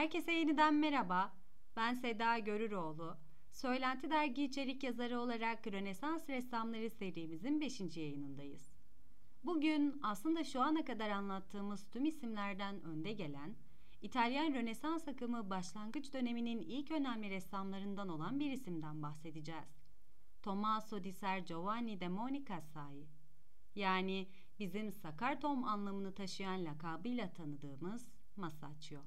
Herkese yeniden merhaba. Ben Seda Görüroğlu. Söylenti Dergi içerik yazarı olarak Rönesans Ressamları serimizin 5. yayınındayız. Bugün aslında şu ana kadar anlattığımız tüm isimlerden önde gelen, İtalyan Rönesans akımı başlangıç döneminin ilk önemli ressamlarından olan bir isimden bahsedeceğiz. Tommaso di Ser Giovanni de Monicasai. Yani bizim Sakar Tom anlamını taşıyan lakabıyla tanıdığımız Masaccio.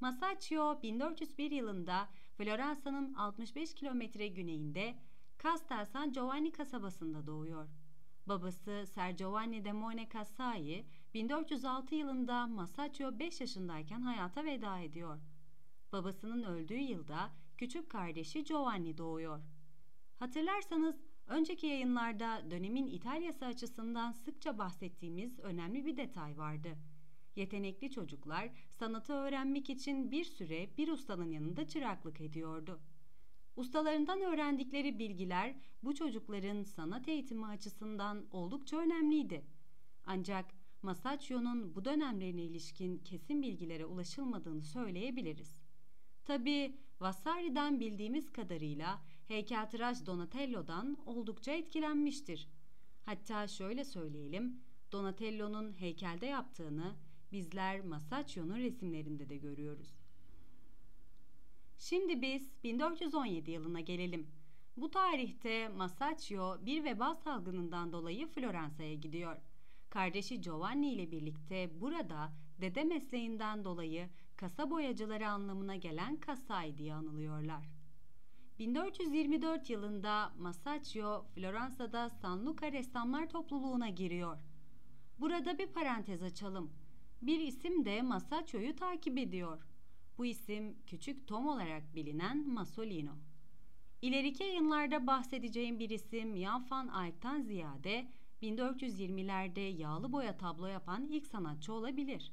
Masaccio 1401 yılında Floransa'nın 65 kilometre güneyinde Castel San Giovanni kasabasında doğuyor. Babası Ser Giovanni de Mone Cassai 1406 yılında Masaccio 5 yaşındayken hayata veda ediyor. Babasının öldüğü yılda küçük kardeşi Giovanni doğuyor. Hatırlarsanız önceki yayınlarda dönemin İtalya'sı açısından sıkça bahsettiğimiz önemli bir detay vardı. Yetenekli çocuklar sanatı öğrenmek için bir süre bir ustanın yanında çıraklık ediyordu. Ustalarından öğrendikleri bilgiler bu çocukların sanat eğitimi açısından oldukça önemliydi. Ancak Masaccio'nun bu dönemlerine ilişkin kesin bilgilere ulaşılmadığını söyleyebiliriz. Tabi Vasari'den bildiğimiz kadarıyla heykeltıraş Donatello'dan oldukça etkilenmiştir. Hatta şöyle söyleyelim, Donatello'nun heykelde yaptığını bizler Masaccio'nun resimlerinde de görüyoruz. Şimdi biz 1417 yılına gelelim. Bu tarihte Masaccio bir veba salgınından dolayı Floransa'ya gidiyor. Kardeşi Giovanni ile birlikte burada dede mesleğinden dolayı kasa boyacıları anlamına gelen Kasai diye anılıyorlar. 1424 yılında Masaccio Floransa'da San Luca ressamlar topluluğuna giriyor. Burada bir parantez açalım. Bir isim de Masaccio'yu takip ediyor. Bu isim küçük Tom olarak bilinen Masolino. İleriki yayınlarda bahsedeceğim bir isim Jan van Eyck'tan ziyade 1420'lerde yağlı boya tablo yapan ilk sanatçı olabilir.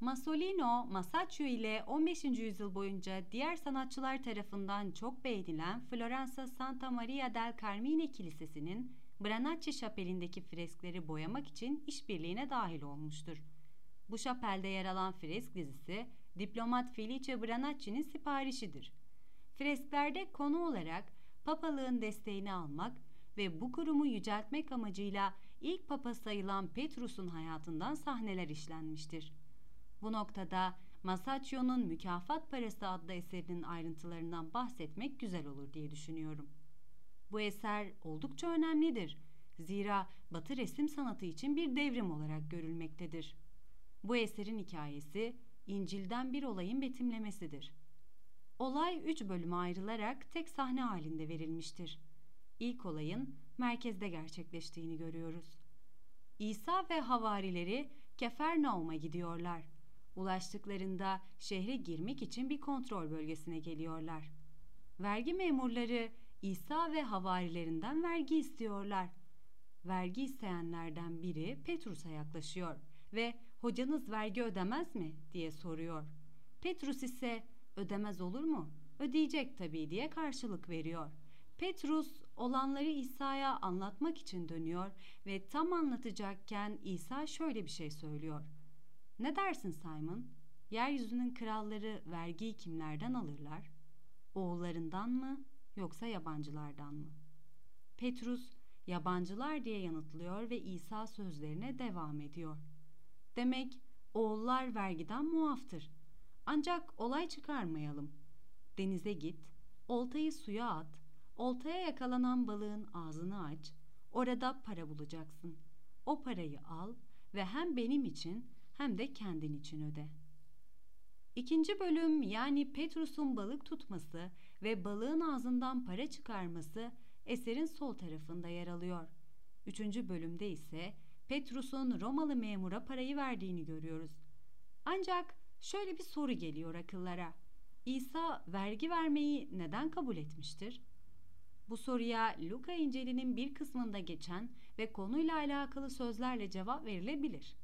Masolino, Masaccio ile 15. yüzyıl boyunca diğer sanatçılar tarafından çok beğenilen Floransa Santa Maria del Carmine Kilisesi'nin Branacci şapelindeki freskleri boyamak için işbirliğine dahil olmuştur. Bu şapelde yer alan fresk dizisi diplomat Felice Branacci'nin siparişidir. Fresklerde konu olarak papalığın desteğini almak ve bu kurumu yüceltmek amacıyla ilk papa sayılan Petrus'un hayatından sahneler işlenmiştir. Bu noktada Masaccio'nun Mükafat Parası adlı eserinin ayrıntılarından bahsetmek güzel olur diye düşünüyorum. Bu eser oldukça önemlidir. Zira Batı resim sanatı için bir devrim olarak görülmektedir. Bu eserin hikayesi İncil'den bir olayın betimlemesidir. Olay üç bölüme ayrılarak tek sahne halinde verilmiştir. İlk olayın merkezde gerçekleştiğini görüyoruz. İsa ve havarileri Kefernaum'a gidiyorlar. Ulaştıklarında şehre girmek için bir kontrol bölgesine geliyorlar. Vergi memurları İsa ve havarilerinden vergi istiyorlar. Vergi isteyenlerden biri Petrus'a yaklaşıyor ve hocanız vergi ödemez mi diye soruyor. Petrus ise ödemez olur mu? Ödeyecek tabii diye karşılık veriyor. Petrus olanları İsa'ya anlatmak için dönüyor ve tam anlatacakken İsa şöyle bir şey söylüyor. Ne dersin Simon? Yeryüzünün kralları vergiyi kimlerden alırlar? Oğullarından mı yoksa yabancılardan mı? Petrus yabancılar diye yanıtlıyor ve İsa sözlerine devam ediyor. Demek oğullar vergiden muaftır. Ancak olay çıkarmayalım. Denize git, oltayı suya at, oltaya yakalanan balığın ağzını aç, orada para bulacaksın. O parayı al ve hem benim için hem de kendin için öde. İkinci bölüm yani Petrus'un balık tutması ve balığın ağzından para çıkarması eserin sol tarafında yer alıyor. Üçüncü bölümde ise Petrus'un Romalı memura parayı verdiğini görüyoruz. Ancak şöyle bir soru geliyor akıllara. İsa vergi vermeyi neden kabul etmiştir? Bu soruya Luka İncil'inin bir kısmında geçen ve konuyla alakalı sözlerle cevap verilebilir.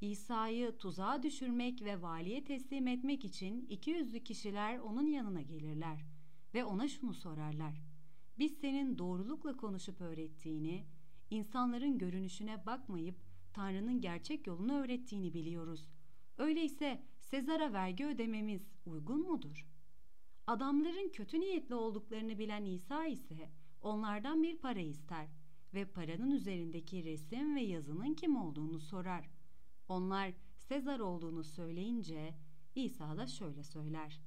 İsa'yı tuzağa düşürmek ve valiye teslim etmek için iki yüzlü kişiler onun yanına gelirler ve ona şunu sorarlar. Biz senin doğrulukla konuşup öğrettiğini, insanların görünüşüne bakmayıp Tanrı'nın gerçek yolunu öğrettiğini biliyoruz. Öyleyse Sezar'a vergi ödememiz uygun mudur? Adamların kötü niyetli olduklarını bilen İsa ise onlardan bir para ister ve paranın üzerindeki resim ve yazının kim olduğunu sorar. Onlar Sezar olduğunu söyleyince İsa da şöyle söyler.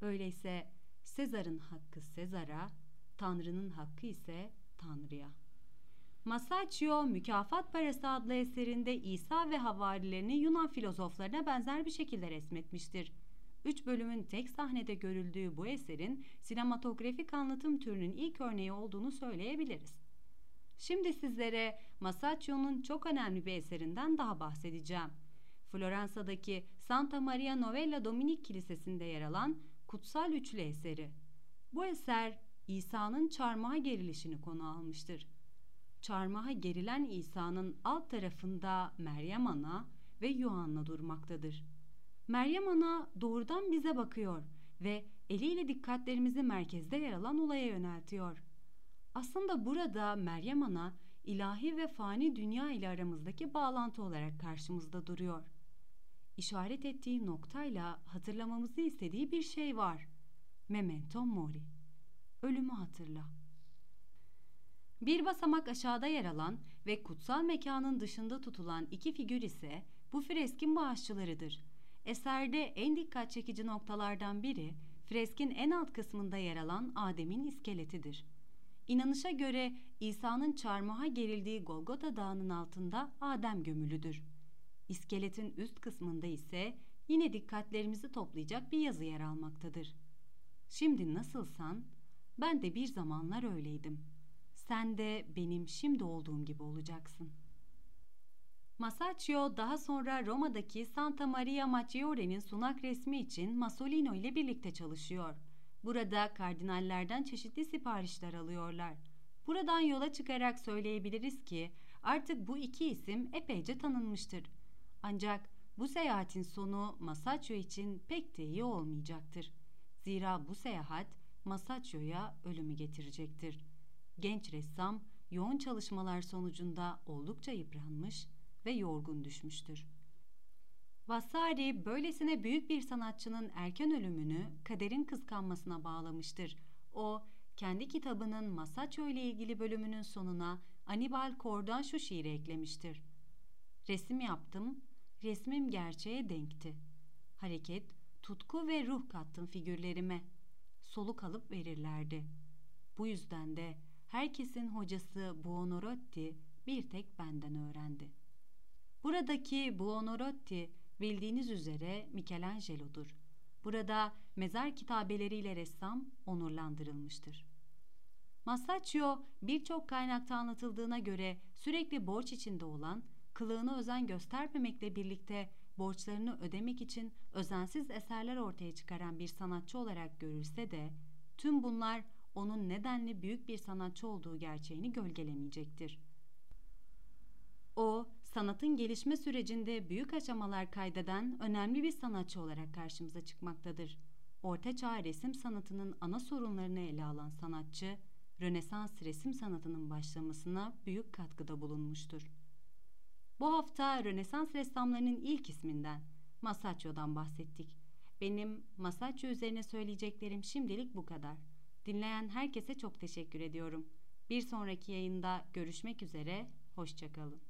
Öyleyse Sezar'ın hakkı Sezar'a, Tanrı'nın hakkı ise Tanrı'ya. Masaccio Mükafat Parası adlı eserinde İsa ve havarilerini Yunan filozoflarına benzer bir şekilde resmetmiştir. Üç bölümün tek sahnede görüldüğü bu eserin sinematografik anlatım türünün ilk örneği olduğunu söyleyebiliriz. Şimdi sizlere Masaccio'nun çok önemli bir eserinden daha bahsedeceğim. Floransa'daki Santa Maria Novella Dominik Kilisesi'nde yer alan Kutsal Üçlü eseri. Bu eser İsa'nın çarmıha gerilişini konu almıştır. Çarmıha gerilen İsa'nın alt tarafında Meryem Ana ve Yuhanna durmaktadır. Meryem Ana doğrudan bize bakıyor ve eliyle dikkatlerimizi merkezde yer alan olaya yöneltiyor. Aslında burada Meryem Ana ilahi ve fani dünya ile aramızdaki bağlantı olarak karşımızda duruyor. İşaret ettiği noktayla hatırlamamızı istediği bir şey var. Memento mori. Ölümü hatırla. Bir basamak aşağıda yer alan ve kutsal mekanın dışında tutulan iki figür ise bu freskin bağışçılarıdır. Eserde en dikkat çekici noktalardan biri freskin en alt kısmında yer alan Adem'in iskeletidir. İnanışa göre İsa'nın çarmıha gerildiği Golgota Dağı'nın altında Adem gömülüdür. İskeletin üst kısmında ise yine dikkatlerimizi toplayacak bir yazı yer almaktadır. Şimdi nasılsan ben de bir zamanlar öyleydim. Sen de benim şimdi olduğum gibi olacaksın. Masaccio daha sonra Roma'daki Santa Maria Maggiore'nin sunak resmi için Masolino ile birlikte çalışıyor. Burada kardinallerden çeşitli siparişler alıyorlar. Buradan yola çıkarak söyleyebiliriz ki artık bu iki isim epeyce tanınmıştır. Ancak bu seyahatin sonu Masaccio için pek de iyi olmayacaktır. Zira bu seyahat Masaccio'ya ölümü getirecektir. Genç ressam yoğun çalışmalar sonucunda oldukça yıpranmış ve yorgun düşmüştür. Vasari böylesine büyük bir sanatçının erken ölümünü kaderin kıskanmasına bağlamıştır. O, kendi kitabının Masaccio ile ilgili bölümünün sonuna Anibal Kor'dan şu şiiri eklemiştir. Resim yaptım, resmim gerçeğe denkti. Hareket, tutku ve ruh kattım figürlerime. Soluk alıp verirlerdi. Bu yüzden de herkesin hocası Buonarroti bir tek benden öğrendi. Buradaki Buonarroti bildiğiniz üzere Michelangelo'dur. Burada mezar kitabeleriyle ressam onurlandırılmıştır. Masaccio birçok kaynakta anlatıldığına göre sürekli borç içinde olan, kılığına özen göstermemekle birlikte borçlarını ödemek için özensiz eserler ortaya çıkaran bir sanatçı olarak görülse de tüm bunlar onun nedenli büyük bir sanatçı olduğu gerçeğini gölgelemeyecektir. Sanatın gelişme sürecinde büyük aşamalar kaydeden önemli bir sanatçı olarak karşımıza çıkmaktadır. Orta Çağ resim sanatının ana sorunlarını ele alan sanatçı, Rönesans resim sanatının başlamasına büyük katkıda bulunmuştur. Bu hafta Rönesans ressamlarının ilk isminden, Masaccio'dan bahsettik. Benim Masaccio üzerine söyleyeceklerim şimdilik bu kadar. Dinleyen herkese çok teşekkür ediyorum. Bir sonraki yayında görüşmek üzere, hoşçakalın.